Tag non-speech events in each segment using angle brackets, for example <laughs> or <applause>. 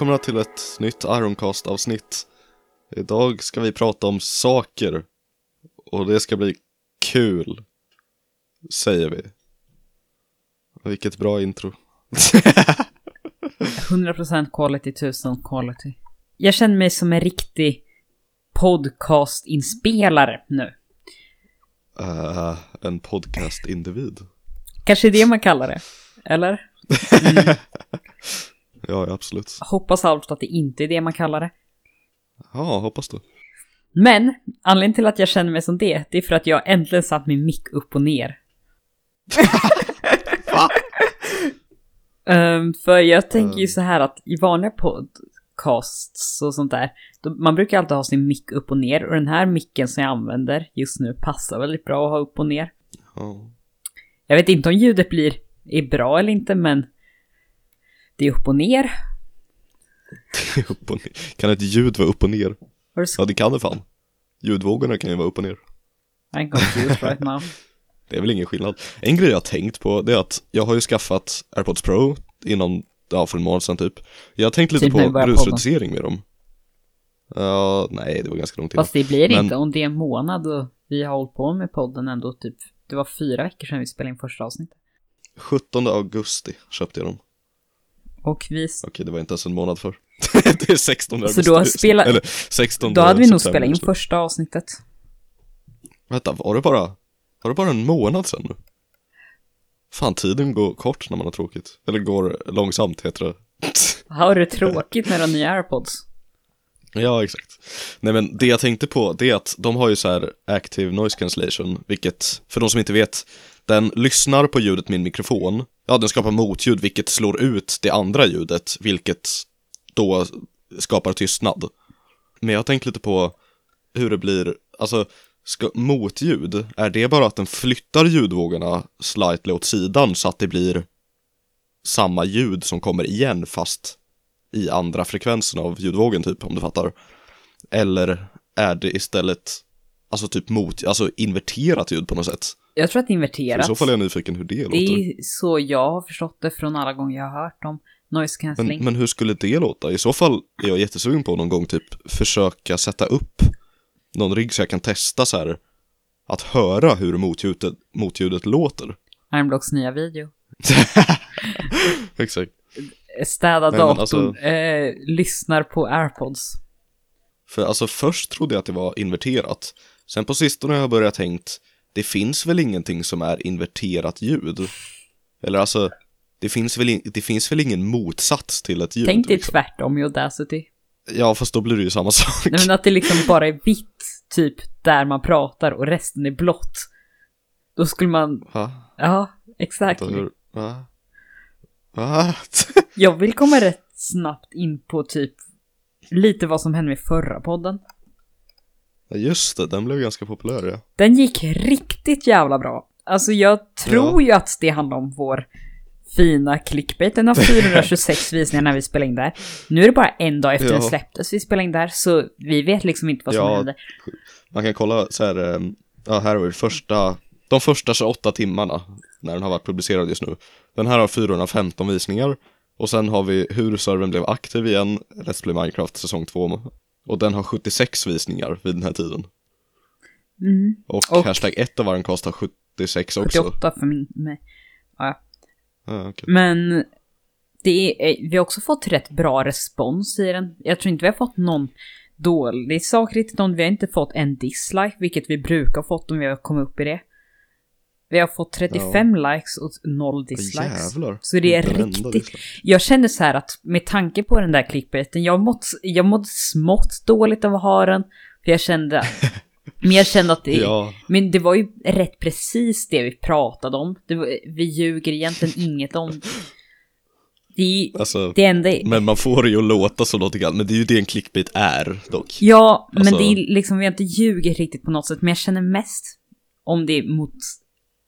välkomna till ett nytt Ironcast-avsnitt. Idag ska vi prata om saker. Och det ska bli kul. Säger vi. Vilket bra intro. <laughs> 100% quality, 1000 quality. Jag känner mig som en riktig podcastinspelare nu. Uh, en podcast-individ. Kanske det man kallar det. Eller? Ja, <laughs> ja, absolut. Hoppas allt att det inte är det man kallar det. Ja, hoppas du. Men anledningen till att jag känner mig som det, det är för att jag äntligen satt min mick upp och ner. <laughs> um, för jag tänker ju så här att i vanliga podcasts och sånt där, då, man brukar alltid ha sin mick upp och ner och den här micken som jag använder just nu passar väldigt bra att ha upp och ner. Ja. Jag vet inte om ljudet blir är bra eller inte, men det är upp och ner. <laughs> upp och ner. Kan ett ljud vara upp och ner? Ja, det kan det fan. Ljudvågorna kan ju vara upp och ner. I'm confused right now. <laughs> Det är väl ingen skillnad. En grej jag har tänkt på, det är att jag har ju skaffat AirPods Pro inom, ja, för en månad sedan typ. Jag har tänkt lite Typ på brusreducering med dem. Ja, nej, det var ganska långt innan. Fast det blir Men- inte om det är en månad och vi har hållit på med podden ändå typ. Det var fyra veckor sedan vi spelade in första avsnittet. 17 augusti köpte jag dem. Och vi... Okej, det var inte ens en månad för. <laughs> det är 16 augusti. Så då spelar- Eller 16 Då hade vi nog spelat in nu. första avsnittet. Vänta, var det bara, var det bara en månad sedan nu? Fan, tiden går kort när man har tråkigt. Eller går långsamt heter det. <laughs> Har du tråkigt med de nya airpods? Ja, exakt. Nej men det jag tänkte på, det är att de har ju så här active noise cancellation, vilket, för de som inte vet, den lyssnar på ljudet en mikrofon, ja den skapar motljud, vilket slår ut det andra ljudet, vilket då skapar tystnad. Men jag har tänkt lite på hur det blir, alltså, ska, motljud, är det bara att den flyttar ljudvågorna slightly åt sidan så att det blir samma ljud som kommer igen fast i andra frekvensen av ljudvågen typ, om du fattar. Eller är det istället, alltså typ mot, alltså inverterat ljud på något sätt? Jag tror att det är För I inverterat. så fall är jag nyfiken hur det, Det låter. är så jag har förstått det från alla gånger jag har hört om noise cancelling. Men, men hur skulle det låta? I så fall är jag jättesugen på någon gång typ försöka sätta upp någon rigg så jag kan testa så här att höra hur motljudet, motljudet låter. Ironblocks nya video. <laughs> Exakt. Städa datorn, alltså- eh, lyssnar på airpods. För alltså först trodde jag att det var inverterat. Sen på sistone har jag börjat tänkt, det finns väl ingenting som är inverterat ljud? Eller alltså, det finns väl, in, det finns väl ingen motsats till ett ljud? Tänk dig liksom. tvärtom i Audacity. Ja, fast då blir det ju samma sak. Nej men att det liksom bara är vitt, typ där man pratar och resten är blått. Då skulle man, Va? ja, exakt. Hur- Va? Va? Jag vill komma rätt snabbt in på typ lite vad som hände med förra podden. Ja, just det, den blev ganska populär ja. Den gick riktigt jävla bra. Alltså jag tror ju att det handlar om vår fina clickbait. Den har <laughs> 426 visningar när vi spelade in där. Nu är det bara en dag efter Ja. den släpptes vi spelade in där, så vi vet liksom inte vad som Ja. hände. Man kan kolla så här, ehm, ja här har vi första, de första 28 timmarna när den har varit publicerad just nu. Den här har 415 visningar och sen har vi hur servern blev aktiv igen, Let's Play Minecraft säsong 2 och den har 76 visningar vid den här tiden. Mm. Och, Och- hashtag 1 av Ironcast har 76 också. 48 för min... Mig. Ja, okej. Men det är, vi har också fått rätt bra respons i den. Jag tror inte vi har fått någon dålig sak riktigt om. Vi har inte fått en dislike, vilket vi brukar fått om vi har kommit upp i det. Vi har fått 35 likes och noll dislikes. Jävlar. Så det är Varenda riktigt- dislike. Jag känner så här att med tanke på den där clickbaiten, jag mått, jag mådde smått dåligt av att ha den. För jag kände, <laughs> men jag kände att det, Ja, men det var ju rätt precis det vi pratade om. Var, vi ljuger egentligen <laughs> inget om. Det, är- alltså, det enda... men man får det ju att låta så någonting annat, men det är ju det en clickbait är dock. Ja, men Alltså- det är liksom, vi har inte ljugit riktigt på något sätt, men jag känner mest om det är mot,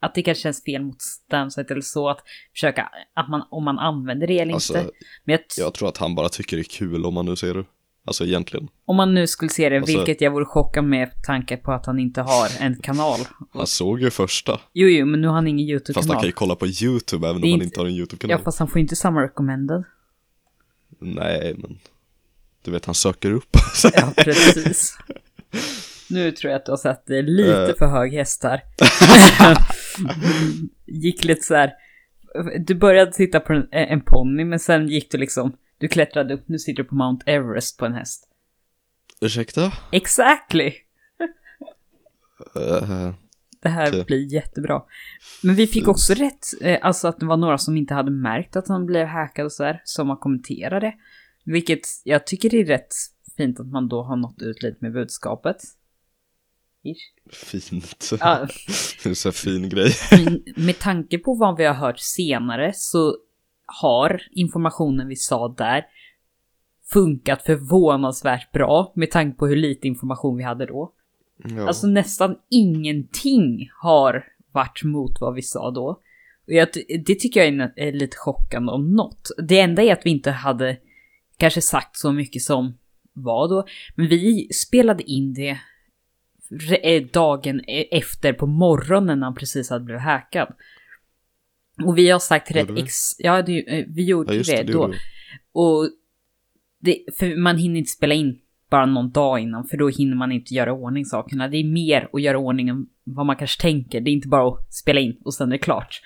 att det kanske känns fel mot Stamset eller så, att försöka, att man, om man använder det eller Alltså, inte. Men jag, jag tror att han bara tycker det är kul om man nu ser det. Alltså egentligen. om man nu skulle se det, Alltså- vilket jag vore chockad med tanke på att han inte har en kanal. Han såg ju första. Jo, jo, men nu har han ingen Fast han YouTube-kanal. kan ju kolla på YouTube även om han inte- inte har en Ja, YouTube-kanal. fast han får inte samma recommended. Nej, men du vet han söker upp. <laughs> Ja, precis. Nu tror jag att du har det lite Eh. för hög häst här. <laughs> <laughs> <laughs> gick lite så här. Du började titta på en, en ponny, men sen gick du liksom, du klättrade upp, nu sitter du på Mount Everest på en häst. Ursäkta? Exactly! Eh, Det här Okej. blir jättebra. Men vi fick också rätt, eh, alltså att det var några som inte hade märkt att han blev hackad och så här, som har kommenterat det. Vilket jag tycker är rätt fint att man då har nått ut lite med budskapet. Ish. fint. Ja, <laughs> Det är så fin grej. med tanke på vad vi har hört senare så har informationen vi sa där funkat förvånansvärt bra med tanke på hur lite information vi hade då. Ja. Alltså nästan ingenting har varit mot vad vi sa då. Och jag, det tycker jag är, lite chockande om något. Det enda är att vi inte hade kanske sagt så mycket som var då. Men vi spelade in det dagen e- efter på morgonen när han precis hade blivit hackad. Och vi har sagt rätt ex... Ja, det, eh, vi gjorde ja, det, det, då. Och det, för man hinner inte spela in bara någon dag innan, för då hinner man inte göra ordning sakerna. Det är mer att göra ordning än vad man kanske tänker. Det är inte bara att spela in och sen är det klart.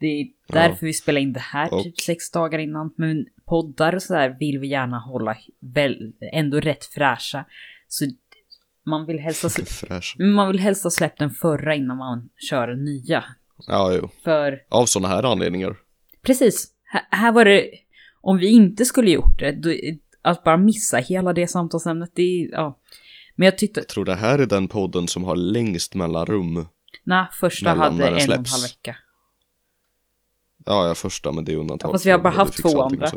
Det är därför vi spelar in det här Och- typ sex dagar innan. Men poddar och sådär vill vi gärna hålla väl, ändå rätt fräscha. Så man vill helst ha, sl- Fräsch. man vill helst ha släppt den förra innan man kör den nya. Ja, jo. För Av sådana här anledningar. Precis. Här, här var det, om vi inte skulle gjort det, då, att bara missa hela det samtalsämnet, det är, ja. Men jag tyckte, Jag tror det här är den podden som har längst mellanrum. nej, första Mellan hade en och en halv vecka. Ja, ja, första, men det är undantag. Ja, fast vi har bara haft två andra.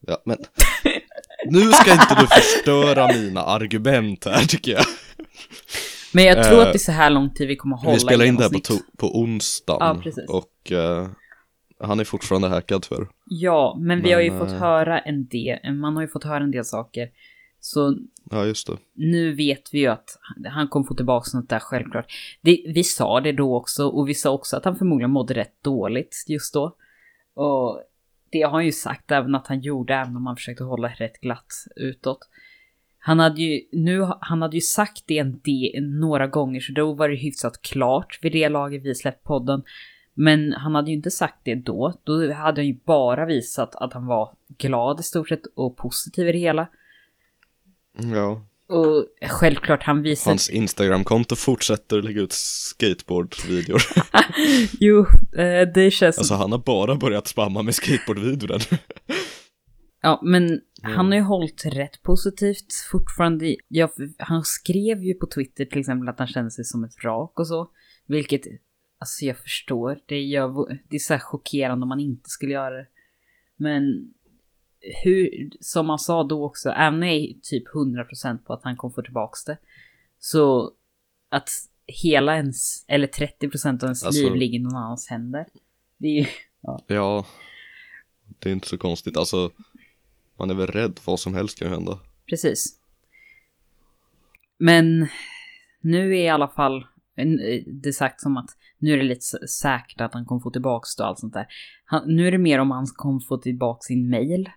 Ja, men. Nu ska inte du förstöra mina argument här, tycker jag. Men jag tror Eh, att det är så här lång tid vi kommer hålla Vi spelar in det här på, på onsdagen. Ja, precis. Och eh, han är fortfarande hackad för. Ja, men vi har ju Men, fått eh, höra en del, man har ju fått höra en del saker. Så Ja, just det. nu vet vi ju att han kommer få tillbaka sånt där självklart. Det, vi sa det då också och vi sa också att han förmodligen mådde rätt dåligt just då. Och det har han ju sagt även att han gjorde, även om han försökte hålla rätt glatt utåt. Han hade ju, nu, han hade ju sagt det en del, några gånger så då var det hyfsat klart vid det laget vi släppt podden. Men han hade ju inte sagt det då. Då hade han ju bara visat att han var glad i stort sett och positiv i det hela. Ja. Och självklart han visar... Hans Instagram-konto fortsätter lägga ut skateboardvideor. <laughs> Jo, eh, det känns alltså han har bara börjat spamma med skateboardvideor. <laughs> Ja, men han har ju hållit rätt positivt fortfarande. Ja, han skrev ju på Twitter till exempel att han kände sig som ett vrak och så. Vilket, alltså jag förstår. Det, gör, det är så här chockerande om man inte skulle göra det. Men hur, som han sa då också, även när jag är typ 100% på att han kommer få tillbaks det. Så att hela ens, eller 30% av ens Alltså- liv ligger i någon annans händer. Det är ju, Ja, det är inte så konstigt. Alltså, man är väl rädd, vad som helst kan hända. Precis. Men nu är i alla fall det sagt som att nu är det lite säkert att han kommer få tillbaka det och allt sånt där. Han, nu är det mer om han kommer få tillbaka sin mail,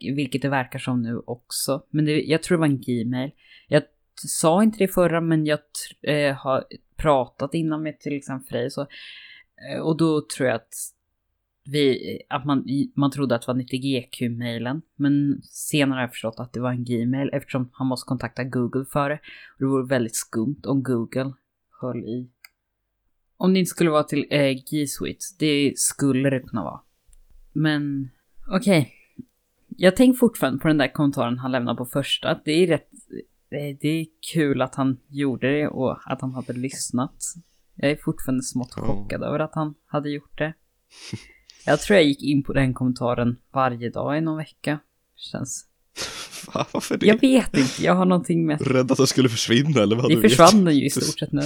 vilket det verkar som nu också. Men det, jag tror det var en gmail. Jag sa inte det förra, men jag tr- eh, har pratat innan med till exempel Frej så. Eh, och då tror jag att vi, att man, man trodde att det var 90GQ-mailen. Men senare har jag förstått att det var en Gmail eftersom han måste kontakta Google för det. Och det vore väldigt skumt om Google höll i. Om det inte skulle vara till eh, G Suite. Det skulle det kunna vara. Men okej. Jag tänker fortfarande på den där kommentaren han lämnade på första. Det är rätt... Det är kul att han gjorde det och att han hade lyssnat. Jag är fortfarande smått chockad över att han hade gjort det. Jag tror jag gick in på den kommentaren varje dag i någon vecka. Känns... <laughs> Va, varför det? Jag vet inte, jag har någonting med... Rädd att det skulle försvinna eller vad Det försvann den ju i stort sett nu.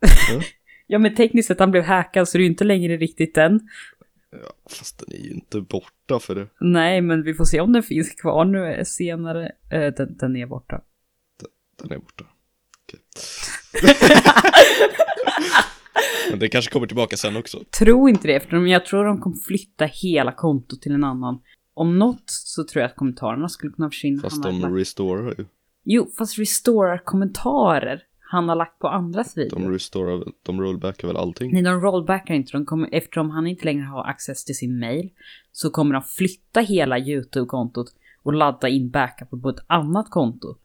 Ja. <laughs> ja men tekniskt sett han blev hackad så det är ju inte längre riktigt den. Ja, fast den är ju inte borta för det. Nej men vi får se om den finns kvar nu eh, senare. Eh, den, den är borta. Den är borta. Okej. <laughs> Men det kanske kommer tillbaka sen också. Tro inte det, för jag tror de kommer flytta hela kontot till en annan om något så tror jag att kommentarerna skulle kunna försvinna. Fast de restorar ju. Jo, fast restorar kommentarer han har lagt på andras videor. De restorar, de rollbackar väl allting? Nej, de rollbackar inte. De kommer, eftersom han inte längre har access till sin mail så kommer de flytta hela YouTube-kontot och ladda in backup på ett annat konto.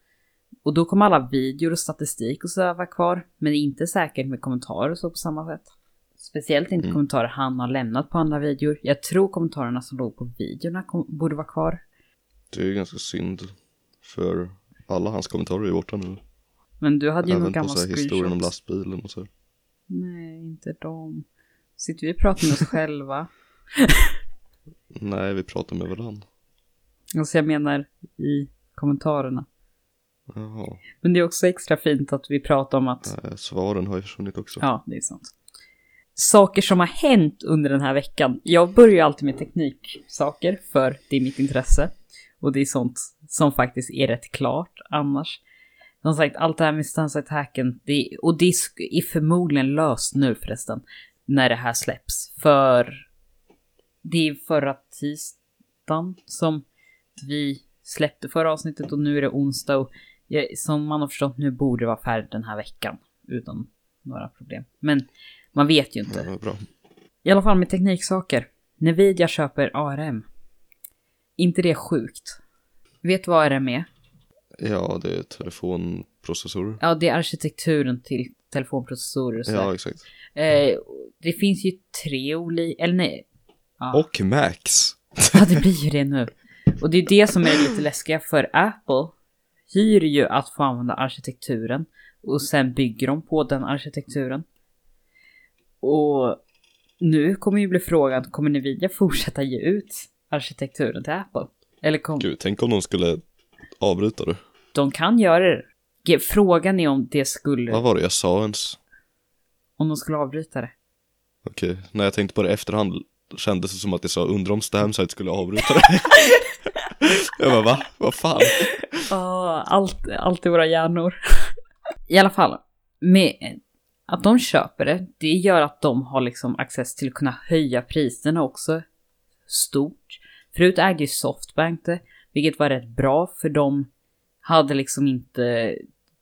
Och då kommer alla videor och statistik och så vara kvar. Men det är inte säkert med kommentarer och så på samma sätt. Speciellt inte Mm. kommentarer han har lämnat på andra videor. Jag tror kommentarerna som låg på videorna kom, borde vara kvar. Det är ju ganska synd. För alla hans kommentarer är borta nu. Men du hade ju någon Även gammal här historien om screenshot. lastbilen och så. Nej, inte dem. Sitter vi och pratar med oss <laughs> själva? Nej, vi pratar med varandra. Alltså jag menar i kommentarerna. Jaha. Men det är också extra fint att vi pratar om att, Nej, svaren har ju försvunnit också. ja det är sant. Saker som har hänt under den här veckan. Jag börjar alltid med tekniksaker för det är mitt intresse. Och det är sånt som faktiskt är rätt klart annars. Som sagt, allt det här med det, och det är förmodligen löst nu förresten, när det här släpps. För det är förra tisdagen som vi släppte förra avsnittet och nu är det onsdag och som man har förstått nu borde det vara färdigt den här veckan utan några problem. Men man vet ju inte. Ja, bra. I alla fall med tekniksaker. Nvidia köper ARM. inte det sjukt? Vet du vad ARM är? Ja, det är telefonprocessorer. Ja, det är arkitekturen till telefonprocessorer och sådär. Ja, exakt. Eh, det finns ju tre olika, eller nej. Ja. Och Max. <laughs> Ja, det blir ju det nu. Och det är det som är lite läskiga för Apple hyr ju att få använda arkitekturen och sen bygger de på den arkitekturen. Och nu kommer ju bli frågan, kommer Nvidia fortsätta ge ut arkitekturen till Apple? Eller kom, Gud, tänk om de skulle avbryta det. De kan göra det. Frågan är om det skulle, Vad var det jag sa ens? om de skulle avbryta det. Okej, när jag tänkte på det efterhand kändes det som att jag sa undrar om Stamsite skulle avbryta det. <laughs> jag bara va? Vad fan? Ja, allt, allt i våra hjärnor. I alla fall, med att de köper det, det gör att de har liksom access till att kunna höja priserna också stort. Förut ägde ju Softbank det, vilket var rätt bra för de hade liksom inte,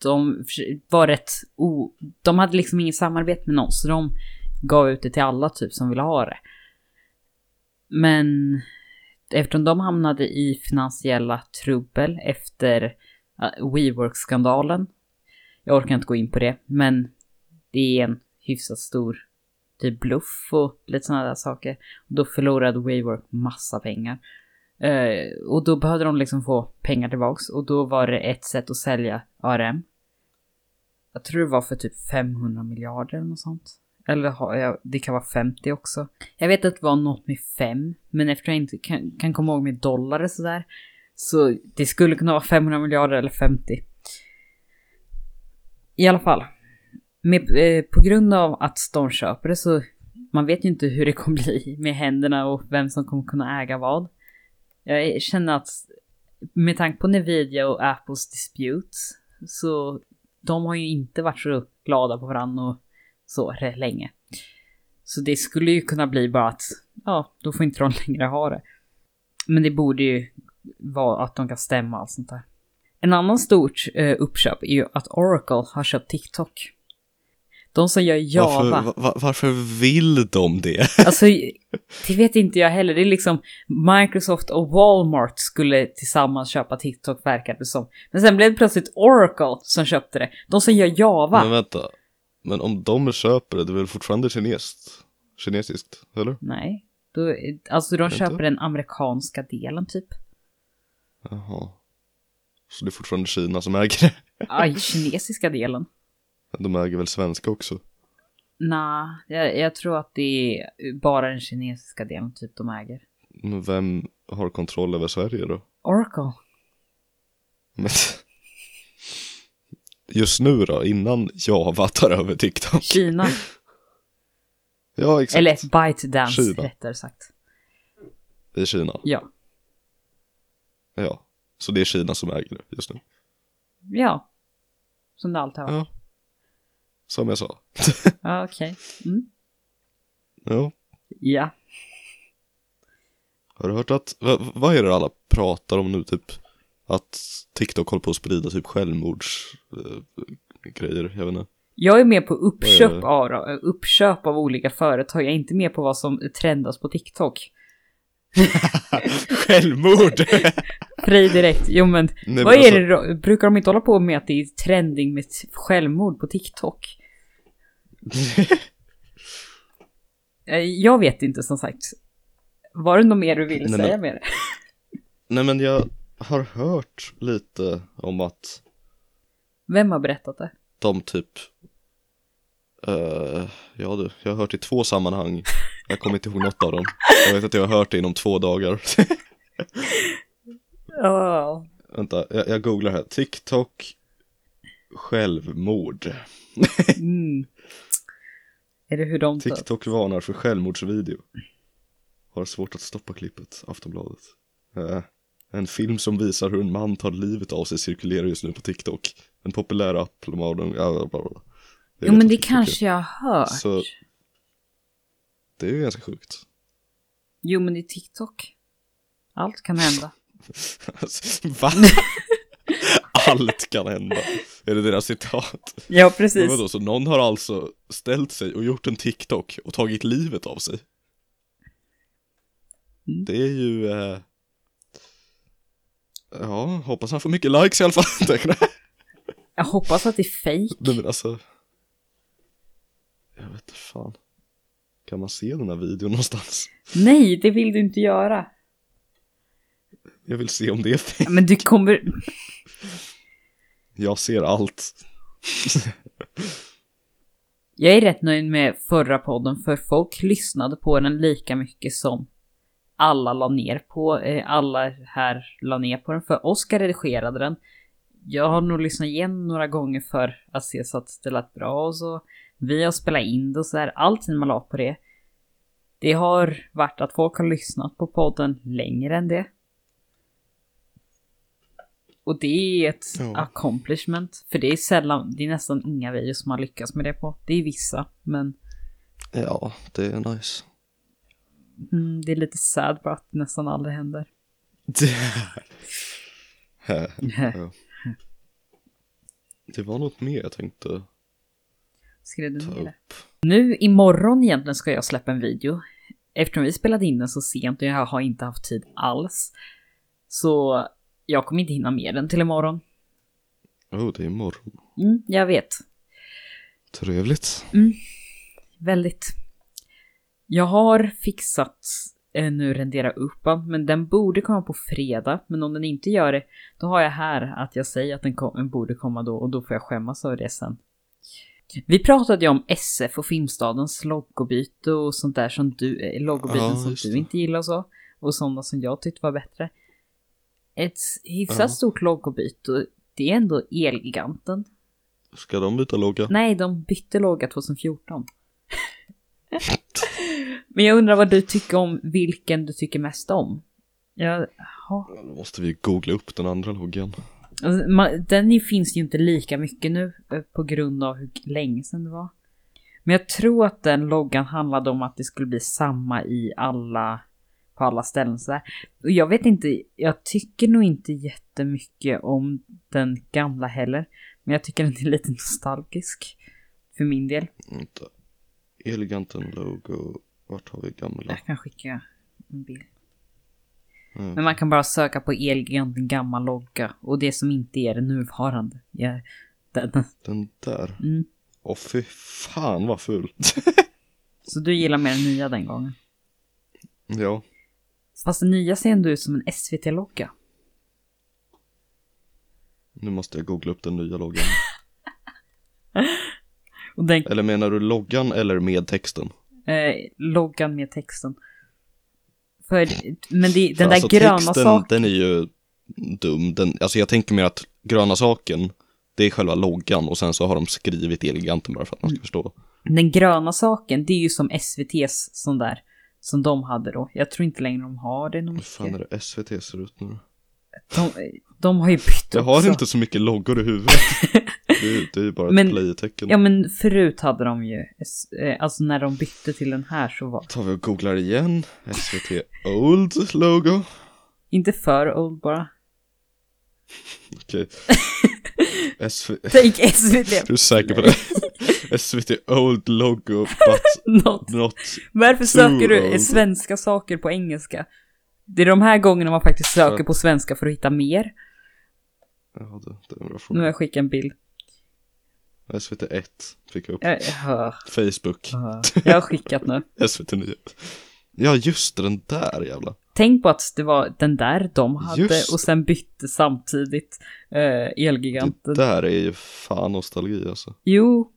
de var rätt o, de hade liksom inget samarbete med någon, så de gav ut det till alla typ som ville ha det. Men eftersom de hamnade i finansiella trubbel efter WeWork-skandalen. Jag orkar inte gå in på det, men det är en hyfsat stor typ bluff och lite sådana där saker. Då förlorade WeWork massa pengar. Eh, och då behövde de liksom få pengar tillbaks och då var det ett sätt att sälja ARM. Jag tror det var för typ 500 miljarder eller något sånt. Eller jag, det kan vara 50 också. Jag vet att det var något med 5, men eftersom jag inte kan, kan komma ihåg med dollar och sådär. Så det skulle kunna vara 500 miljarder eller 50. I alla fall. Med, eh, på grund av att de köper det så man vet ju inte hur det kommer bli med händerna och vem som kommer kunna äga vad. Jag känner att med tanke på Nvidia och Apples dispute så de har ju inte varit så glada på varandra och så länge. Så det skulle ju kunna bli bara att ja, då får inte de <laughs> längre ha det. Men det borde ju vara att de kan stämma och allt sånt där. En annan stort eh, uppköp är ju att Oracle har köpt TikTok. De som gör Java. Varför, va- va- varför vill de det? <laughs> Alltså, det vet inte jag heller. Det är liksom Microsoft och Walmart skulle tillsammans köpa TikTok verkar det som. Men sen blev det plötsligt Oracle som köpte det. De som gör Java. Men vänta. Men om de köper det, det är väl fortfarande kinesiskt? Kinesiskt, eller? Nej. Då, alltså de köper den amerikanska delen typ. Jaha. Så det är fortfarande Kina som äger det? Aj, kinesiska delen. De äger väl svenska också? Nej, jag, jag tror att det är bara den kinesiska delen typ de äger. Men vem har kontroll över Sverige då? Oracle. Men... Just nu då, innan Java tar över TikTok? Kina. <laughs> Ja, exakt. Eller ByteDance Kina. rättare sagt. I Kina. Ja. Ja. Så det är Kina som äger det just nu. Ja. Som det alltid har varit. Ja. Som jag sa. Ja, okej. Mm. Ja. Ja. Har du hört att, vad, är det alla pratar om nu typ? Att TikTok håller på att sprida typ självmordsgrejer, eh, grejer, jag vet inte. Jag är med på uppköp av, uppköp av olika företag. Jag är inte med på vad som trendas på TikTok. <laughs> <laughs> Självmord! Frej direkt. Jo men, Nej, vad men är alltså- det då? Brukar de inte hålla på med att det är trending med självmord på TikTok? <laughs> Eh, Jag vet inte som sagt. Var det något mer du ville Nej, säga men- med det? <laughs> Nej men jag har hört lite om att Vem har berättat det? de typ eh, Ja du, jag har hört i två sammanhang Jag kommer inte ihåg något av dem Jag vet att jag har hört det inom två dagar <laughs> Ja. Vänta, jag, jag googlar här TikTok Självmord Mm. Är det hur de tar? TikTok varnar för självmordsvideo Har svårt att stoppa klippet, Aftonbladet Eh, En film som visar hur en man tar livet av sig cirkulerar just nu på TikTok den, ja, bla, bla, bla. Jag Jo men det är- kanske jag har hört. Så det är ju ganska sjukt. Jo men det är TikTok. Allt kan hända. <laughs> Va? Allt kan hända. Är det deras citat? Ja Men precis. vadå, så någon har alltså ställt sig och gjort en TikTok och tagit livet av sig? Mm. Det är ju... Eh... Ja, hoppas han får mycket likes i alla fall. <laughs> jag. Jag hoppas att det är fake. Nej men alltså... Jag vet inte fan. Kan man se den här videon någonstans? Nej, det vill du inte göra. Jag vill se om det är fake. Men du kommer... Jag ser allt. Jag är rätt nöjd med förra podden för folk lyssnade på den lika mycket som alla la ner på, eh, alla här la ner på den för Oskar redigerade den. Jag har nog lyssnat igen några gånger för att se så att det lät bra och så. Vi har spelat in det och så här, allting man la på det. Det har varit att folk har lyssnat på podden längre än det. Och det är ett Ja. accomplishment. För det är sällan, det är nästan inga videos som har lyckats med det på. Det är vissa, men Ja, det är nice. mm, det är lite sad bara att det nästan aldrig händer. Det... <laughs> ja. det var något mer jag tänkte Skrev du ner upp. Nu imorgon egentligen ska jag släppa en video. Eftersom vi spelade in den så sent och jag har inte haft tid alls. Så jag kommer inte hinna med den till imorgon. Oh, det är imorgon. Mm, jag vet. Trevligt. Väldigt. Jag har fixat eh, nu rendera upp den, men den borde komma på fredag. Men om den inte gör det, då har jag här att jag säger att den kom, borde komma då och då får jag skämmas över det sen. Vi pratade ju om SF och Filmstadens logobyte och sånt där som du, eh, logobyten Ja, som du inte gillar och så. Och sådana som jag tyckte var bättre. Ett hyfsat Ja. stort logobyte och det är ändå Elgiganten. Ska de byta logga? Nej, de bytte logga <laughs> 2014. Men jag undrar vad du tycker om vilken du tycker mest om. Ja, ja. Då måste vi googla upp den andra loggan. Alltså, den finns ju inte lika mycket nu eh, på grund av hur länge sedan det var. Men jag tror att den loggan handlade om att det skulle bli samma i alla, på alla ställen sådär. Och jag vet inte, jag tycker nog inte jättemycket om den gamla heller. Men jag tycker den är lite nostalgisk. För min del. Vänta. Eleganten logo. Vart har vi gamla? Jag kan skicka en bild. Mm. Men man kan bara söka på Elgiganten gammal logga. Och det som inte är det nuvarande. Ja, den. Den där. Mm. Åh fy fan vad ful. <laughs> Så du gillar mer den nya den gången? ja. Fast den nya ser ändå ut som en SVT-logga. Nu måste jag googla upp den nya loggan. <laughs> Den Eller menar du loggan eller med texten? eh, loggan med texten. För, men det, den där alltså, gröna texten, saken. den är ju dum. Den, alltså jag tänker mer att gröna saken, det är själva loggan och sen så har de skrivit Eleganten bara för att man ska förstå. Den gröna saken, det är ju som SVT's sån där. Som de hade då. Jag tror inte längre de har det nog Hur fan mycket. är det SVT ser ut nu? De, de har ju bytt Jag har också. inte så mycket loggor i huvudet. <laughs> Det, det är ju bara Men- ett play-tecken. Ja men förut hade de ju, eh, alltså när de bytte till den här så var, Tar vi och googlar igen. SVT Old logo. inte för old bara. Okej. <laughs> SV... Tänk SVT. <laughs> Är du säker på det? SVT Old logo <laughs> but Något. not... Varför söker du old. svenska saker på engelska? Det är de här gångerna man faktiskt söker på svenska för att hitta mer. Ja, det, det är en bra Nu har fråga. jag skickat en bild. SVT 1 fick jag upp. Jag, Facebook. jag har skickat nu. <laughs> SVT 9. Ja just den där jävla. Tänk på att det var den där de hade Just. och sen bytte samtidigt eh, Elgiganten. Det där är ju fan nostalgi alltså. Jo,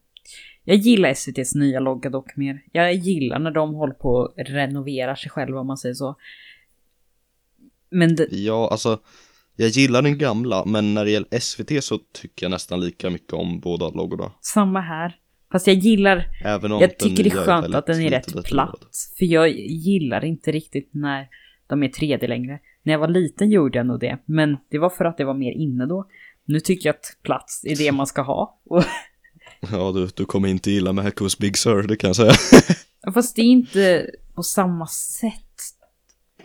jag gillar SVTs nya logga dock mer. Jag gillar när de håller på att renovera sig själva om man säger så. Men det, Ja, alltså. Jag gillar den gamla, men när det gäller SVT så tycker jag nästan lika mycket om båda loggorna. samma här. Fast jag gillar, Även om jag tycker det är skönt väldigt att den är rätt platt. För jag gillar inte riktigt när de är 3D längre. När jag var liten gjorde jag nog det, men det var för att det var mer inne då. Nu tycker jag att plats är det man ska ha. Och, <laughs> Ja, du, du kommer inte gilla Mac hos Big Sur, det kan jag säga. <laughs> fast det är inte på samma sätt.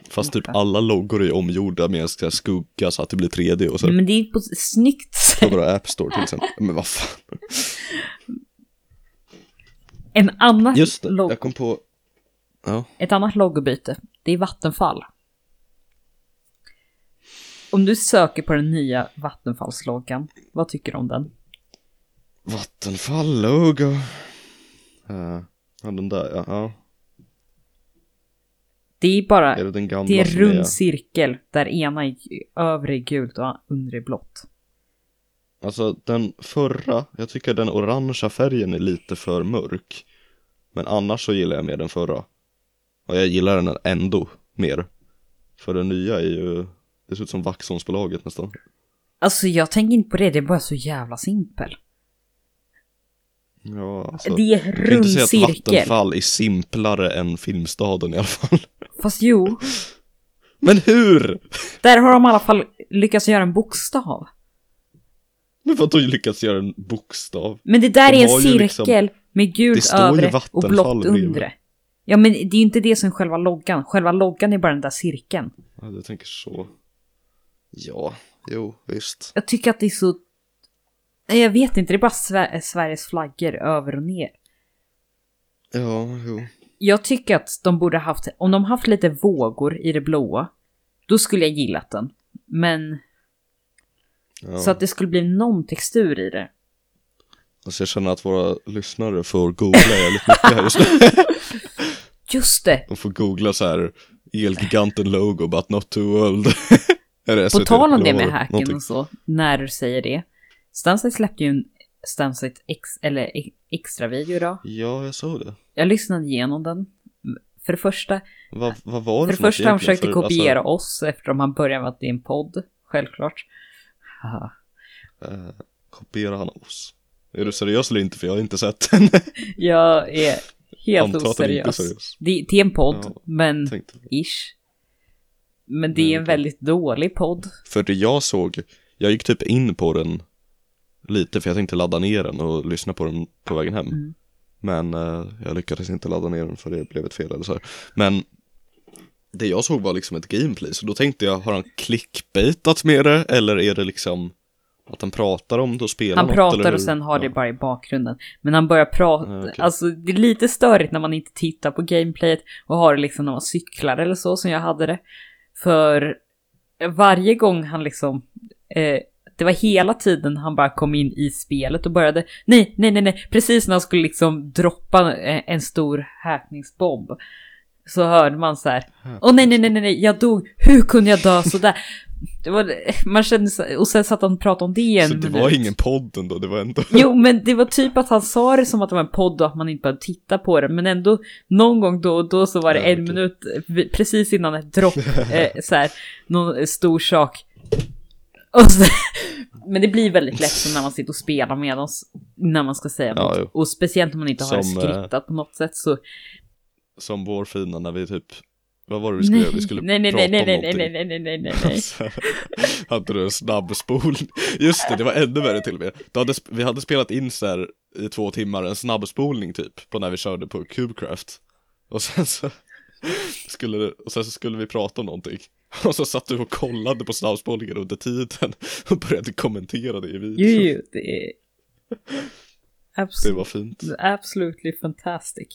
Fast typ alla loggor är omgjorda med här skugga så att det blir 3D och så. Men det är på ett snyggt <laughs> På sätt. våra App Store till exempel. Men vad fan. En annan Just det, jag kom på. Ja, Ett annat logobyte, det är Vattenfall. Om du söker på den nya Vattenfallsloggan, vad tycker du om den? Vattenfall logo. Uh, ja, den där ja. ja. Det är bara, Är det den gamla det är rund cirkel där ena är övre är gult och undre är blått. Alltså den förra, jag tycker den orangea färgen är lite för mörk. Men annars så gillar jag mer den förra. Och jag gillar den ändå mer. För den nya är ju, det ser ut som Vaxholmsbolaget nästan. Alltså jag tänker inte på det, det är bara så jävla simpel. Ja, alltså. det är kan inte rund säga att cirkel. Vattenfall är simplare än Filmstaden i alla fall. Fast jo, Men hur? där har de i alla fall lyckats göra en bokstav. Men vadå lyckats göra en bokstav? Men det där De är en liksom- cirkel med Det gult övre och blått undre. Ja men det är ju inte det som är själva loggan. Själva loggan är bara den där cirkeln. Ja, du tänker så. Ja, jo, visst. Jag tycker att det är så... Nej, Jag vet inte, det är bara Sver- Sveriges flaggor över och ner. Ja, jo. Jag tycker att de borde haft, om de haft lite vågor i det blåa, då skulle jag gillat den. Men Ja. så att det skulle bli någon textur i det. Alltså jag känner att våra lyssnare får googla jävligt mycket här just nu. <laughs> Just det! De får googla så här Elgiganten logo but not too old. <laughs> På tal om det med hacken och så, när du säger det. Stansite släppte ju en Stansite ex, eller e- extra video idag. Ja, jag såg det. Jag lyssnade igenom den. För det första, Vad, vad var det det för något första han försökte För, kopiera oss eftersom han började med att det är en podd. Självklart. Alltså, eh, kopierar han oss? Är du seriös eller inte? För jag har inte sett den. <laughs> Jag är helt Antar oseriös. seriös. Det, det är en podd, Ja, men ish. Men det är en väldigt dålig podd. För det jag såg, jag gick typ in på den lite för jag tänkte ladda ner den och lyssna på den på vägen hem. Mm. Men eh, jag lyckades inte ladda ner den för det blev ett fel eller så här. Men det jag såg var liksom ett gameplay, så då tänkte jag, har han clickbaitat med det eller är det liksom att han pratar om det och spelar Han något, pratar eller och sen har det Ja. bara i bakgrunden. Men han börjar prata, Ja, okej. alltså det är lite störigt när man inte tittar på gameplayet och har det liksom när man cyklar eller så som jag hade det. För varje gång han liksom, eh, det var hela tiden han bara kom in i spelet och började, nej, nej, nej, nej, precis när han skulle liksom droppa eh, en stor häpningsbomb. Så hörde man så här, åh nej, nej, nej, nej, nej, jag dog, hur kunde jag dö sådär? <laughs> Det var, man kände så, och sen satt han och pratade om det i en Så det minut. var ingen podd ändå, det var ändå <laughs> Jo, men det var typ att han sa det som att det var en podd och att man inte behövde titta på det. Men ändå, någon gång då och då så var det Ja, en okej. minut eh, precis innan ett dropp, <laughs> eh, så här, någon stor sak. Så, <laughs> men det blir väldigt lätt så när man sitter och spelar med oss, när man ska säga Ja, något. jo. Och speciellt om man inte har Som, eh, skriptat på något sätt så, som vår fina när vi typ Vad var det vi skulle göra? Vi skulle nej, nej, prata nej, nej, om nej, nej, någonting. nej, nej, nej, nej, nej. Så <laughs> hade du en snabbspolning. Just det, det var ännu värre till och med. Du hade, vi hade spelat in så här i två timmar, en snabbspolning typ, på när vi körde på Cubecraft. Och sen så <laughs> skulle, och sen så skulle vi prata om någonting. <laughs> Och så satt du och kollade på snabbspolningen under tiden och började kommentera det i Jo, videon. jo, det är... <laughs> Det Absolut, var fint. absolutely fantastic.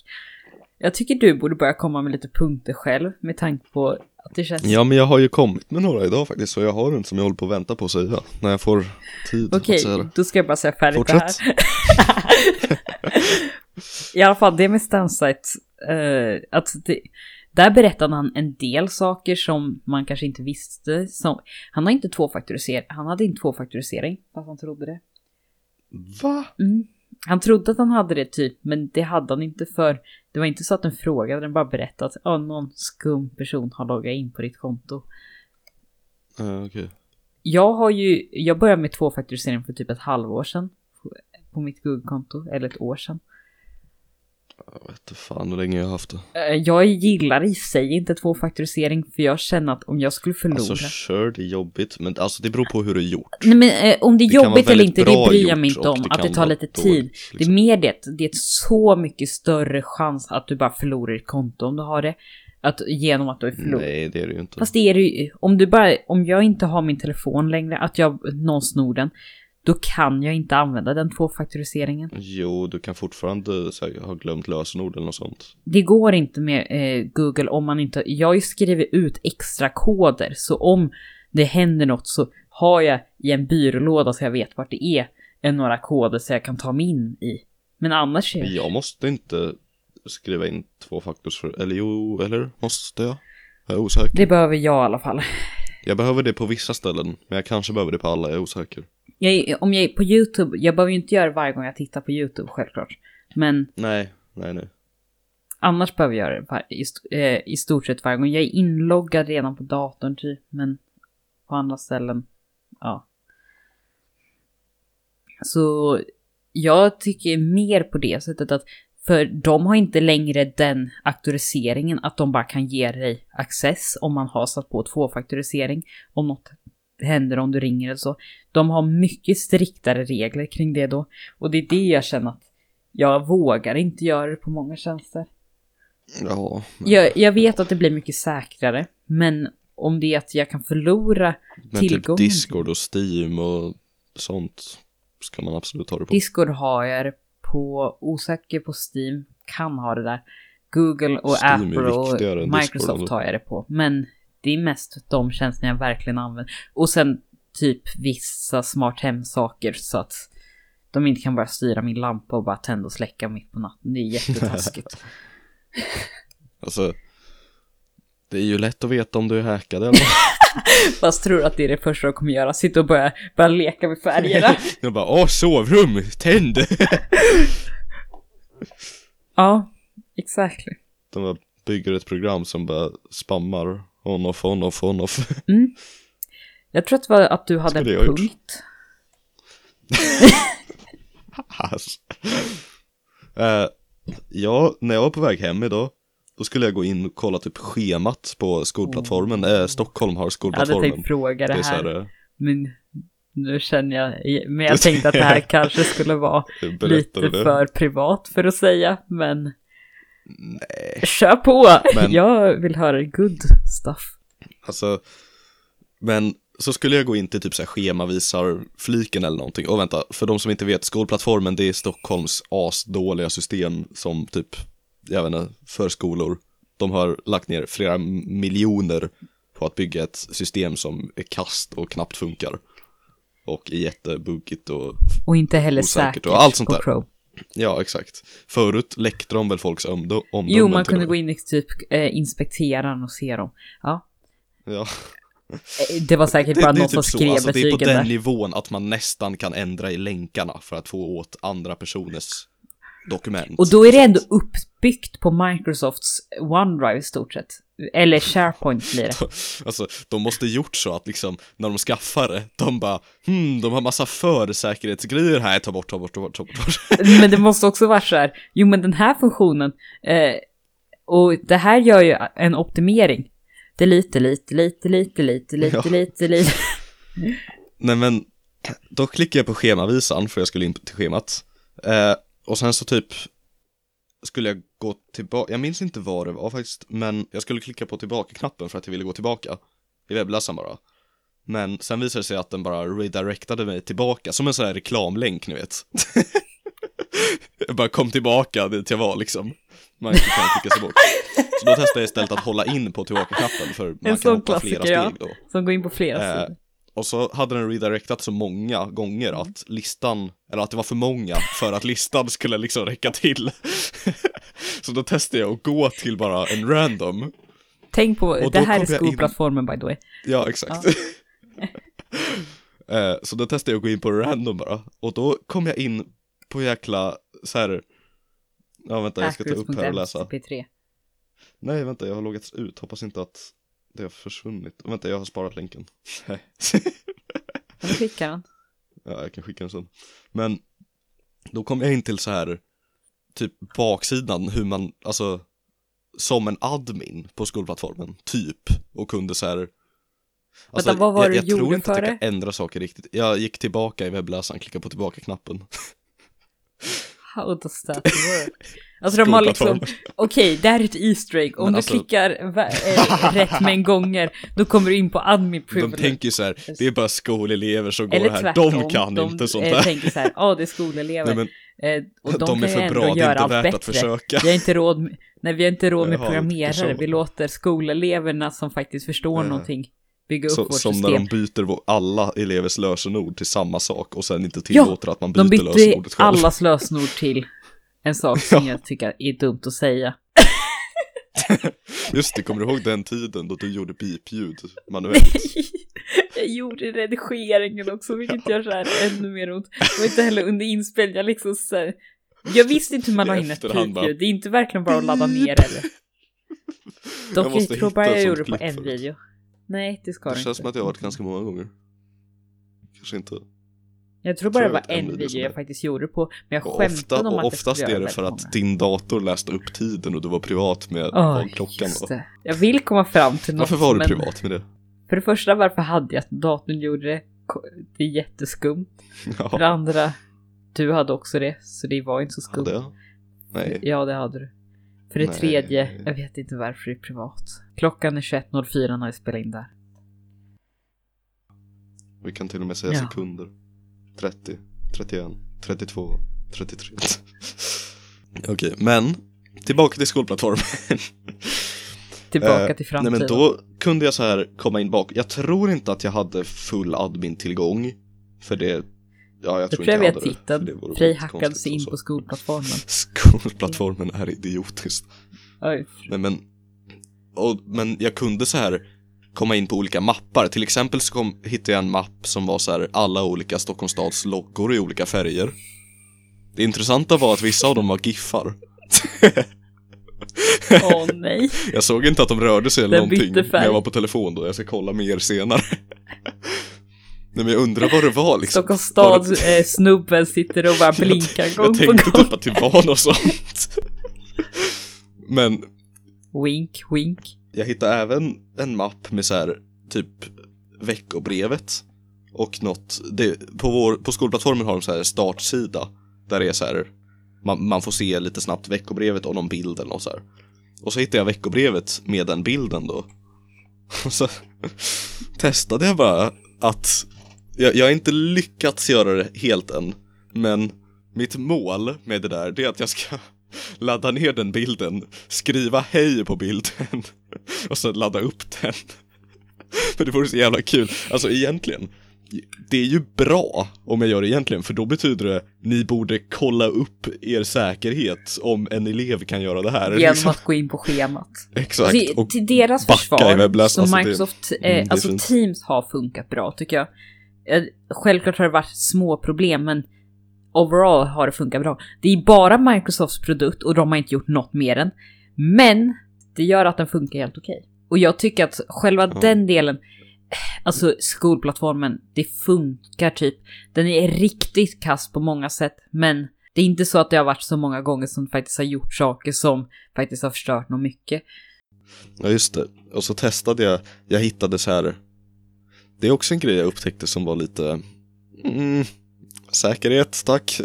Jag tycker du borde börja komma med lite punkter själv med tanke på att det känns... Ja men jag har ju kommit med några idag faktiskt, så jag har en som jag håller på att vänta på att säga. När jag får tid Okej, att säga det. då ska jag bara säga färdigt Fortsätt. det här. <laughs> I alla fall, det med Stansight, uh, att det, där berättade han en del saker som man kanske inte visste. Som, han har inte tvåfaktorisering, han hade inte tvåfaktorisering, fast han trodde det. Va? Mm. Han trodde att han hade det typ, men det hade han inte för det var inte så att den frågade, den bara berättade att oh, någon skum person har loggat in på ditt konto. Uh, Okej. Jag har ju, jag började med tvåfaktorisering för typ ett halvår sedan. På, på mitt Google-konto, eller ett år sedan. Jag vet inte fan hur länge jag har haft det. Eh, Jag gillar i sig inte tvåfaktorisering för jag känner att om jag skulle förlora. Alltså kör, det är jobbigt, men alltså det beror på hur är gjort. Nej men eh, om det är Det jobbigt eller inte, det bryr jag mig inte om. det att det tar lite tid. dåligt, Det är liksom. mer det, det är så mycket större chans att du bara förlorar ditt konto om du har det. Att, genom att du är förlorat. Nej, det är det ju inte. Fast det är det ju, om du bara, om jag inte har min telefon längre, att jag, någon snor den, då kan jag inte använda den tvåfaktoriseringen. Jo, du kan fortfarande här, ha glömt lösenord eller något sånt. Det går inte med eh, Google om man inte, jag skrivit ut extra koder, så om det händer något så har jag i en byrålåda så jag vet vart det är, en några koder så jag kan ta mig in i. Men annars är Jag måste inte skriva in två faktors för, eller jo, eller måste jag? Jag är osäker. det behöver jag i alla fall. Jag behöver det på vissa ställen, men jag kanske behöver det på alla, jag är osäker. Jag, om jag är på YouTube, jag behöver ju inte göra det varje gång jag tittar på YouTube självklart. Men Nej, nej, nej. Annars behöver jag göra det var- i, eh, i stort sett varje gång. Jag är inloggad redan på datorn typ, men på andra ställen, ja. Så jag tycker mer på det sättet att för de har inte längre den auktoriseringen att de bara kan ge dig access om man har satt på tvåfaktorisering. Om något händer om du ringer eller så. De har mycket striktare regler kring det då. Och det är det jag känner att jag vågar inte göra det på många tjänster. Ja, Jag, jag vet att det blir mycket säkrare, men om det är att jag kan förlora men typ tillgång. Discord och Steam och sånt ska man absolut ha det på. Discord har jag det på, osäker på Steam, kan ha det där. Google och Steam Apple och Discord, Microsoft eller? har jag det på. Men det är mest de tjänsterna jag verkligen använder. Och sen typ vissa smart hem-saker så att de inte kan bara styra min lampa och bara tända och släcka mitt på natten. Det är jättetaskigt. <laughs> <laughs> Alltså, det är ju lätt att veta om du är hackad eller <laughs> Fast tror att det är det första de kommer göra, sitta och börja, börja leka med färgerna. Jag bara, åh sovrum, tänd! ja, exactly. De bara bygger ett program som bara spammar on off, on off, on off. Jag tror att det var att du hade Ska det en punkt. Eh, ja, när jag var på väg hem idag, då skulle jag gå in och kolla typ schemat på skolplattformen. Eh, Stockholm har Jag hade skolplattformen. tänkt fråga det det är så här, här, eh, men nu känner jag, men jag tänkte att det här <laughs> kanske skulle vara lite det. för privat för att säga, men Nej, kör på! Men- Jag vill höra good stuff. alltså, men så skulle jag gå in till typ så här schemavisar-fliken eller någonting. Och vänta, för de som inte vet, skolplattformen det är Stockholms asdåliga system som typ, jag vet inte, för skolor. De har lagt ner flera miljoner på att bygga ett system som är kast och knappt funkar. Och är jättebuggigt och, Och inte heller säkert och allt sånt där. Chrome. Ja exakt. Förut läckte de väl folks omdö- omdömen Jo, man kunde gå in och typ eh, inspektera den och se dem. Ja, Ja. eh, det var säkert bara någon som typ så. skrev alltså, det är på betygen den där. nivån att man nästan kan ändra i länkarna för att få åt andra personers dokument. Och då är det ändå uppbyggt på Microsofts OneDrive i stort sett. Eller SharePoint blir det. <laughs> Alltså, de måste gjort så att liksom, när de skaffar det, de bara, hmm, de har massa försäkerhetsgrejer här, ta bort, ta bort, ta bort, ta bort. Ta bort. <laughs> Men det måste också vara så här, jo men den här funktionen, eh, Och det här gör ju en optimering. Det är lite, lite, lite, lite, lite, lite, Ja. lite, lite. <laughs> Nej men, då klickade jag på schemavisan för jag skulle in till schemat. Eh, och sen så typ skulle jag gå tillbaka, jag minns inte vad det var faktiskt, men jag skulle klicka på tillbaka-knappen för att jag ville gå tillbaka i webbläsaren bara. Men sen visade det sig att den bara redirectade mig tillbaka, som en sån här reklamlänk ni vet. <laughs> jag bara kom tillbaka dit jag var liksom. Man kan klicka sig bort. Så då testade jag istället att hålla in på tillbaka-knappen för man kan sån hoppa flera klassiker, ja. steg då. Som går in på flera Eh, sidor. Och så hade den redirectat så många gånger att listan, eller att det var för många för att listan skulle liksom räcka till. <laughs> så då testade jag att gå till bara en random. Tänk på, och det här är jag in- skolplattformen by the way. Ja, exakt. <laughs> Eh, så då testade jag att gå in på random bara. Och då kom jag in på jäkla så här. Ja vänta, jag ska ta upp här och läsa. Hackers.mcp3. Nej vänta, jag har loggats ut. Hoppas inte att det har försvunnit. Vänta, jag har sparat länken. Nej. Skickar han. Ja, jag kan skicka den sen. Men då kom jag in till så här typ baksidan hur man, alltså som en admin på skolplattformen, typ, och kunde så här Alltså, Vänta, vad var jag, det jag du gjorde tror inte att för jag kan det? ändra saker riktigt. Jag gick tillbaka i webbläsaren, klickade på tillbaka-knappen. How does that work? Alltså de har liksom, okej, det här är ett Easter egg. Om Men du alltså- klickar eh, rätt mängd gånger, då kommer du in på admin De privilege. tänker ju så här, det är bara skolelever som går Eller här, tvärtom, de kan inte sånt eh, där. tänker så här, ja det är skolelever. Nej men eh, och de, de, är för bra, det är inte värt bättre. att försöka. Vi har inte råd med, nej, vi har inte råd med programmerare. Vi låter skoleleverna som faktiskt förstår Ja. någonting bygga upp Så, vårt som när system. de byter alla elevers lösenord till samma sak och sen inte Ja, tillåter att man byter De bytte lösenordet själv. allas lösenord till en sak som <laughs> jag tycker är dumt att säga. <laughs> Just det, kommer du ihåg den tiden då du gjorde bipljud manuellt? <laughs> jag gjorde redigeringen också, vilket gör så här ännu mer ont. Och inte heller under inspelning, jag liksom så här, Jag visste inte hur man la in ett pipljud, det är inte verkligen bara att ladda ner eller. Jag Dock jag måste tror bara jag gjorde det på en video. Nej, det ska Det det känns inte. som att jag har varit ganska många gånger. Kanske inte. Jag tror bara det var en video jag faktiskt gjorde det på, men jag skämtade ofta, om att jag oftast är det för att många. din dator läste upp tiden och du var privat med vad klockan det. Jag vill komma fram till något Varför var du men privat med det? För det första, varför hade jag datorn gjorde det? Det är jätteskumt. <laughs> För Ja, det andra, du hade också det, så det var inte så skumt. jag? Nej. Ja, det hade du. För det Nej. tredje, jag vet inte varför det är privat. Klockan är 21.04 när jag spelar in där. Vi kan till och med säga Ja. sekunder. 30, 31, 32, 33. Okej, men tillbaka till skolplattformen. <laughs> Tillbaka Eh, till Nej framtiden. men då kunde jag så här komma in bak. Jag tror inte att jag hade full admin-tillgång. För det, ja jag jag tror tror jag inte vet titeln. Frej hackade sig in på skolplattformen. <laughs> Skolplattformen är idiotisk. Oj. Nej men, och, men jag kunde så här komma in på olika mappar. Till exempel så kom, hittade jag en mapp som var så här alla olika Stockholms stads loggor i olika färger. Det intressanta var att vissa av dem var giffar. <laughs> Åh nej. Jag såg inte att de rörde sig eller Den någonting när jag var på telefon då. Jag ska kolla mer senare. Nej men jag undrar vad det var liksom. Stockholms stad det- eh, snubben sitter och bara <laughs> blinkar gång Jag på tänkte gång. typ att det var något sånt. <laughs> Men Wink, wink. Jag hittade även en mapp med så här typ veckobrevet och något, det, på, vår, på skolplattformen har de så här startsida där det är så här man, man får se lite snabbt veckobrevet och någon bild eller något så här. Och så hittade jag veckobrevet med den bilden då. <laughs> Och så testade jag bara att jag, jag har inte lyckats göra det helt än, men mitt mål med det där det är att jag ska <laughs> ladda ner den bilden, skriva hej på bilden <laughs> och sen ladda upp den. <laughs> För det vore så jävla kul. Alltså egentligen, det är ju bra om jag gör det egentligen, för då betyder det ni borde kolla upp er säkerhet om en elev kan göra det här. Genom liksom. att gå in på schemat. Exakt. Till, Och till deras försvar, så alltså Microsoft, det eh, alltså. Teams har funkat bra tycker jag. Självklart har det varit små problem, men overall har det funkat bra. Det är bara Microsofts produkt och de har inte gjort något mer än. Men det gör att den funkar helt okej. Och jag tycker att själva Ja. den delen, alltså skolplattformen, det funkar typ. Den är riktigt kass på många sätt, men Det är inte så att det har varit så många gånger som faktiskt har gjort saker som faktiskt har förstört något mycket. Ja just det, och så testade jag, jag hittade så här det är också en grej jag upptäckte som var lite mm, Säkerhet, tack.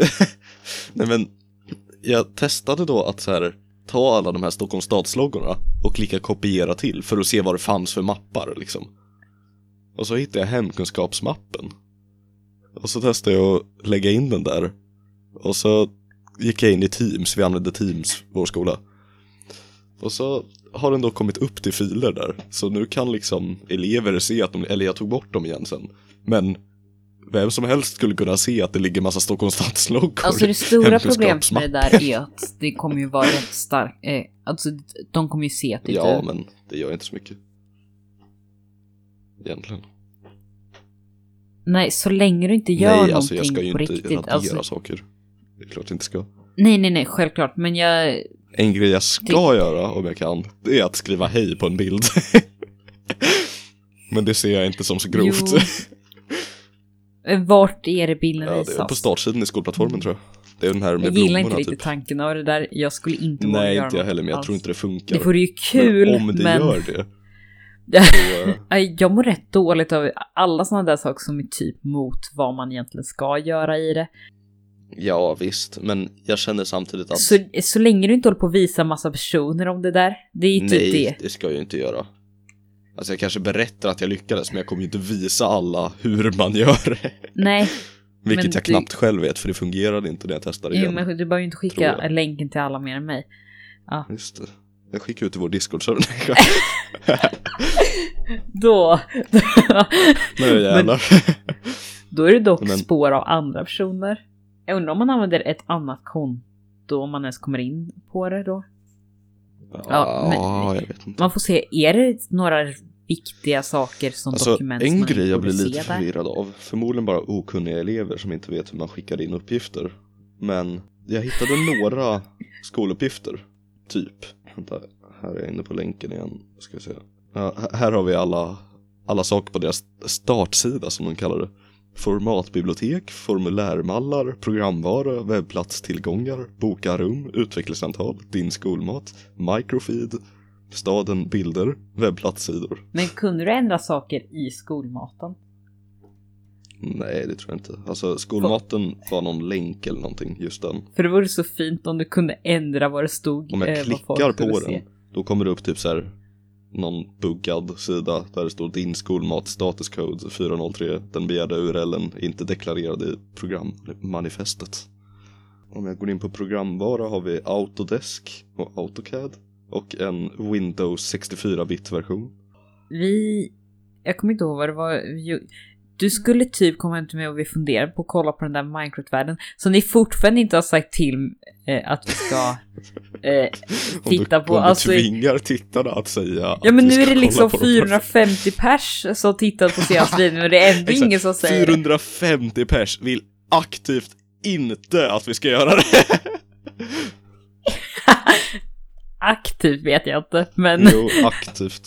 <laughs> Nej men Jag testade då att så här Ta alla de här Stockholms stadsloggorna och klicka kopiera till för att se vad det fanns för mappar liksom. Och så hittade jag hemkunskapsmappen. Och så testade jag att lägga in den där. Och så gick jag in i Teams, vi använde Teams, vår skola. Och så har den då kommit upp till filer där. Så nu kan liksom elever se att de, eller jag tog bort dem igen sen. Men vem som helst skulle kunna se att det ligger massa Stockholms stadsloggor. Alltså det stora problemet med det där är att det kommer ju vara rätt starkt. Eh, alltså de kommer ju se att det Ja, inte... men det gör inte så mycket. Egentligen. Nej, så länge du inte gör Nej, någonting alltså jag ska ju på inte riktigt. radera Alltså, saker. Det är klart jag inte ska. nej, nej, nej, självklart. Men jag... En grej jag ska göra om jag kan, det är att skriva hej på en bild. <laughs> men det ser jag inte som så grovt. Jo. Eh, Vart är det bilden Ja, det är visas? på startsidan i skolplattformen tror jag. Det är den här med Jag gillar inte riktigt typ. tanken av det där. Jag skulle inte våga Nej, göra inte jag heller, men jag alls. tror inte det funkar. Det vore ju kul, men om det men... gör det, <laughs> Nej, Jag mår rätt dåligt av alla sådana där saker som är typ mot vad man egentligen ska göra i det. Ja visst, men jag känner samtidigt att Så, så länge du inte håller på att visa massa personer om det där. Det är ju typ nej, det. det ska jag ju inte göra. Alltså jag kanske berättar att jag lyckades, men jag kommer ju inte visa alla hur man gör det. Nej, <laughs> Vilket Men jag du- knappt själv vet, för det fungerade inte när jag testade jo, igen. men du behöver ju inte skicka länken till alla mer än mig. Just det. Jag skickar ut till vår Discord-server. <laughs> <laughs> Då, Nu jävlar. då är det dock Men- spår av andra personer. Jag undrar om man använder ett annat konto om man ens kommer in på det då. Ja, men- jag vet inte. Man får se, är det några viktiga saker som Alltså, dokument som en man grej jag blir lite förvirrad av, förmodligen bara okunniga elever som inte vet hur man skickar in uppgifter. Men jag hittade några <laughs> skoluppgifter, typ. Vänta, här är jag inne på länken igen. Ska vi se. Ja, här har vi alla, alla saker på deras startsida som de kallar det. Formatbibliotek, formulärmallar, programvara, webbplatstillgångar, boka rum, utvecklingssamtal, din skolmat, microfeed, staden, bilder, webbplatssidor. Men kunde du ändra saker i skolmaten? Nej, det tror jag inte. Alltså skolmaten var någon länk eller någonting, just den. För det vore så fint om du kunde ändra vad det stod. Om jag eh, klickar på den, se. då kommer det upp typ så här någon buggad sida där det står din skolmat status code 403. Den begärda URLen är inte deklarerad i programmanifestet. Om jag går in på programvara har vi Autodesk och AutoCAD och en Windows 64-bit version. Vi... Jag kommer inte ihåg vad det var. Du skulle typ komma hem till mig och vi funderade på att kolla på den där Minecraft-världen. Så ni fortfarande inte har sagt till eh, att vi ska <laughs> eh, Om titta du, på. om du Alltså, tvingar tittarna att säga ja men nu är det liksom på de- 450 pers som tittat på senaste <laughs> videon och det är ändå ingen som säger det. 450 pers vill aktivt inte att vi ska göra det. <laughs> Aktivt vet jag inte, men... jo, aktivt.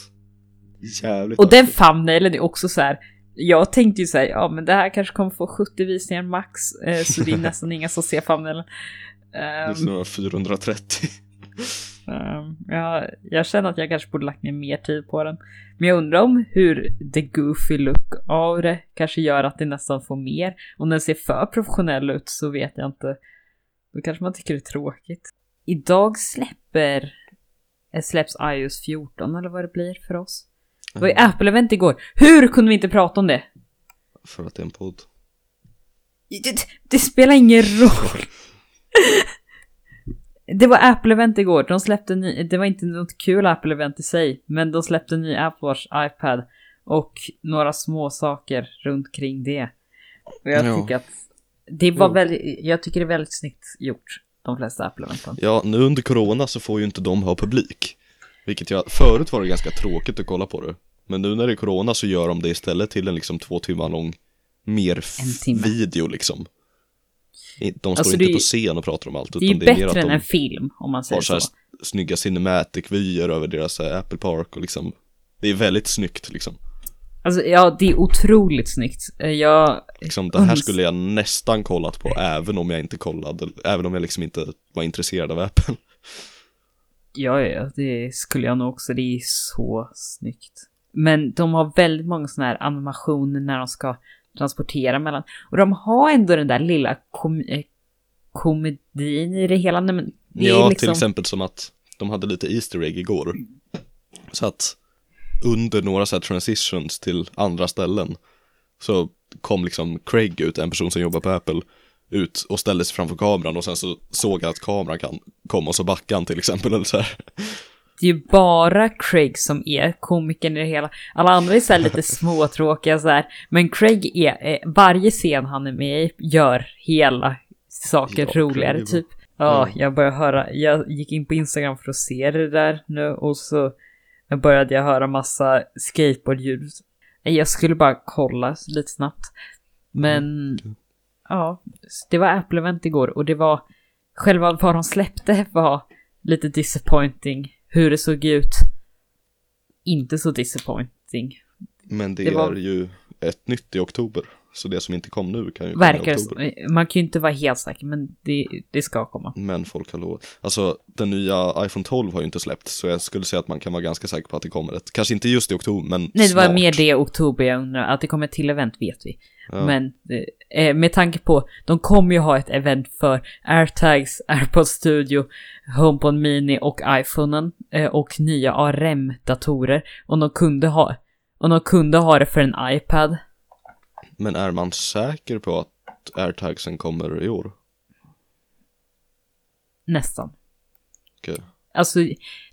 Jävligt Och den aktivt. thumbnailen är också så här. Jag tänkte ju så här, ja men det här kanske kommer få 70 visningar max, eh, så det är <laughs> nästan inga som ser thumbnailen. Det Ehm, ska vara 430. ehm, ja, jag känner att jag kanske borde lagt ner mer tid på den. Men jag undrar om hur the goofy look av det kanske gör att det nästan får mer. Om den ser för professionell ut så vet jag inte. Då kanske man tycker det är tråkigt. Idag släpper, eh, släpps iOS 14 eller vad det blir för oss. Det var ju Apple-event igår. Hur kunde vi inte prata om det? För att det är en podd. Det, det spelar ingen roll. Det var Apple-event igår. De släppte ny, det var inte något kul Apple-event i sig, men de släppte en ny Apple Watch, iPad och några små saker runt kring det. Och jag Ja. tycker att det var Jo. väldigt, jag tycker det är väldigt snyggt gjort, de flesta Apple-eventen. Ja, nu under corona så får ju inte de ha publik. Vilket jag, förut var det ganska tråkigt att kolla på det. Men nu när det är corona så gör de det istället till en liksom två timmar lång mer timme. video liksom. De står Alltså, inte är- på scen och pratar om allt Det är ju det är mer bättre att än de en film, om man säger har så här så. snygga cinematic-vyer över deras eh, Apple Park och liksom Det är väldigt snyggt liksom Alltså ja, det är otroligt snyggt. Eh, Jag liksom, det här skulle jag nästan kollat på även om jag inte kollade, även om jag liksom inte var intresserad av Apple. Ja, ja, det skulle jag nog också. Det är så snyggt. Men de har väldigt många sådana här animationer när de ska transportera mellan. Och de har ändå den där lilla kom eh, komedin i det hela. Nej, men det Ja, liksom... till exempel som att de hade lite Easter egg igår. Så att under några så här transitions till andra ställen så kom liksom Craig ut, en person som jobbar på Apple, ut och ställde sig framför kameran och sen så såg jag att kameran kan komma och så backade han till exempel eller så här. Det är ju bara Craig som är komikern i det hela. Alla andra är så här lite <laughs> småtråkiga så här. Men Craig är, eh, varje scen han är med i gör hela saker Ja, roligare typ. Ja, Ja. jag började höra, jag gick in på Instagram för att se det där nu och så började jag höra massa skateboardljud. Jag skulle bara kolla lite snabbt. Men ja, det var Apple-event igår och det var själva vad de släppte var lite disappointing. Hur det såg ut, inte så disappointing. Men det, Det var- är ju ett nytt i oktober. Så det som inte kom nu kan ju komma i Verkar det oktober. så. Man kan ju inte vara helt säker, men det, det ska komma. Men folk har lovat. Alltså den nya iPhone 12 har ju inte släppt så jag skulle säga att man kan vara ganska säker på att det kommer ett. Kanske inte just i oktober men Nej, det snart. var mer det i oktober jag undrar. Att det kommer ett till event vet vi. Ja. Men eh, med tanke på, de kommer ju ha ett event för AirTags, AirPods Studio, HomePod Mini och iPhonen eh, och nya ARM-datorer. Och de kunde ha, och de kunde ha det för en iPad. Men är man säker på att airtagsen kommer i år? Nästan. Okej. Alltså,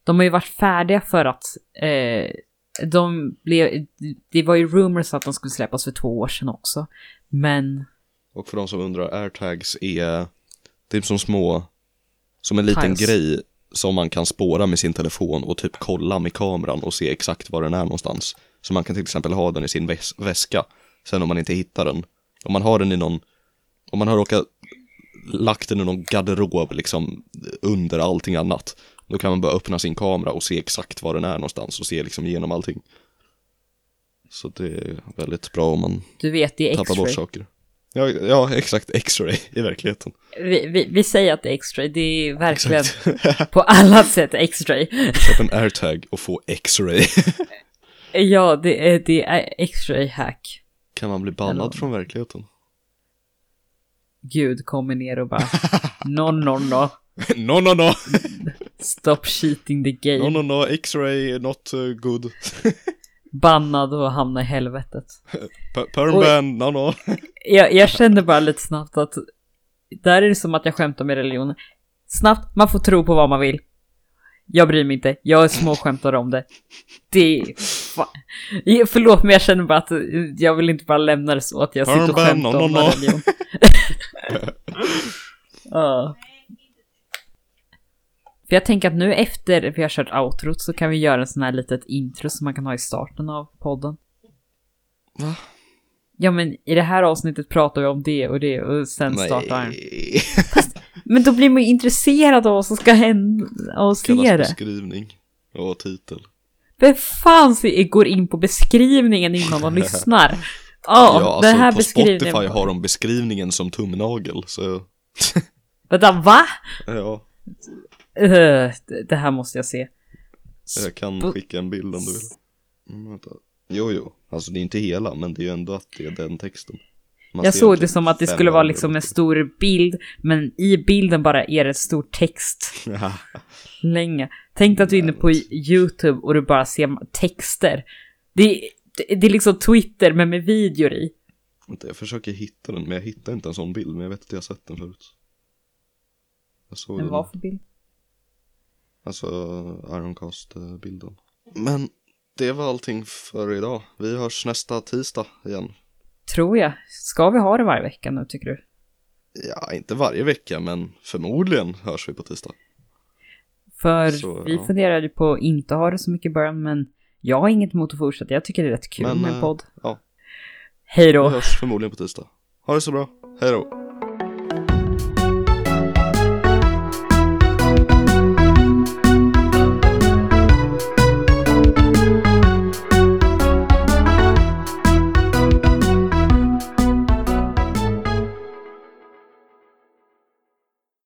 de har ju varit färdiga för att eh, de blev, det var ju rumors att de skulle släppas för två år sedan också. Men Och för de som undrar, airtags är typ som små, som en liten Tiles. grej som man kan spåra med sin telefon och typ kolla med kameran och se exakt var den är någonstans. Så man kan till exempel ha den i sin väs- väska, sen om man inte hittar den. Om man har den i någon, om man har råkat lagt den i någon garderob liksom under allting annat. Då kan man bara öppna sin kamera och se exakt var den är någonstans och se liksom igenom allting. Så det är väldigt bra om man du vet, det är tappar bort saker. Ja, ja, exakt, X-ray i verkligheten. Vi, vi, vi säger att det är X-ray, det är verkligen på alla sätt X-ray. Köp en airtag och få X-ray. <laughs> Ja, det är, det är X-ray hack. kan man bli bannad Eller- från verkligheten? Gud kommer ner och bara no, no, no. <laughs> no, no, no, Stop cheating the game. no, no, no, X-ray not uh, good. <laughs> Bannad och hamna i helvetet. P- Perm Oj. ban, no, no. <laughs> Jag, jag kände bara lite snabbt att där är det som att jag skämtar med religion. Snabbt, man får tro på vad man vill. Jag bryr mig inte, jag småskämtar om det. Det är... Fan. Förlåt men jag känner bara att jag vill inte bara lämna det så att jag sitter och skämtar om religion. Ja. För jag tänker att nu efter vi har kört outrot så kan vi göra en sån här litet intro som man kan ha i starten av podden. Va? Ja men i det här avsnittet pratar vi om det och det och sen startar den. <laughs> Nej. Men då blir man ju intresserad av vad som ska hända och se Kallas det. beskrivning och titel. Vem fan går in på beskrivningen innan de lyssnar? <laughs> Ja, ja, den alltså här på beskrivningen. Spotify har de beskrivningen som tumnagel, så <laughs> Vänta, va? ja, Uh, det- här måste jag se. jag kan Sp- skicka en bild om du vill. Mm, vänta. Jo, jo, alltså det är inte hela, men det är ju ändå att det är den texten. Man Jag såg typ det som att det skulle vara liksom en stor bild, men i bilden bara är det en stor text <laughs> länge. Tänk att du är inne på YouTube och du bara ser texter. Det, det, det är liksom Twitter men med videor i. Jag försöker hitta den, men jag hittar inte en sån bild, men jag vet att jag har sett den förut. Jag såg Men den, vad för bild? Alltså Ironcast-bilden. Men det var allting för idag. Vi hörs nästa tisdag igen. Tror jag. Ska vi ha det varje vecka nu tycker du? Ja, inte varje vecka, men förmodligen hörs vi på tisdag. För Så, vi ja. funderade ju på att inte ha det så mycket i början, men jag har inget emot att fortsätta. Jag tycker det är rätt kul Men, med en eh, podd. ja. Hej Vi då! hörs förmodligen på tisdag. Ha det så bra. Hej då.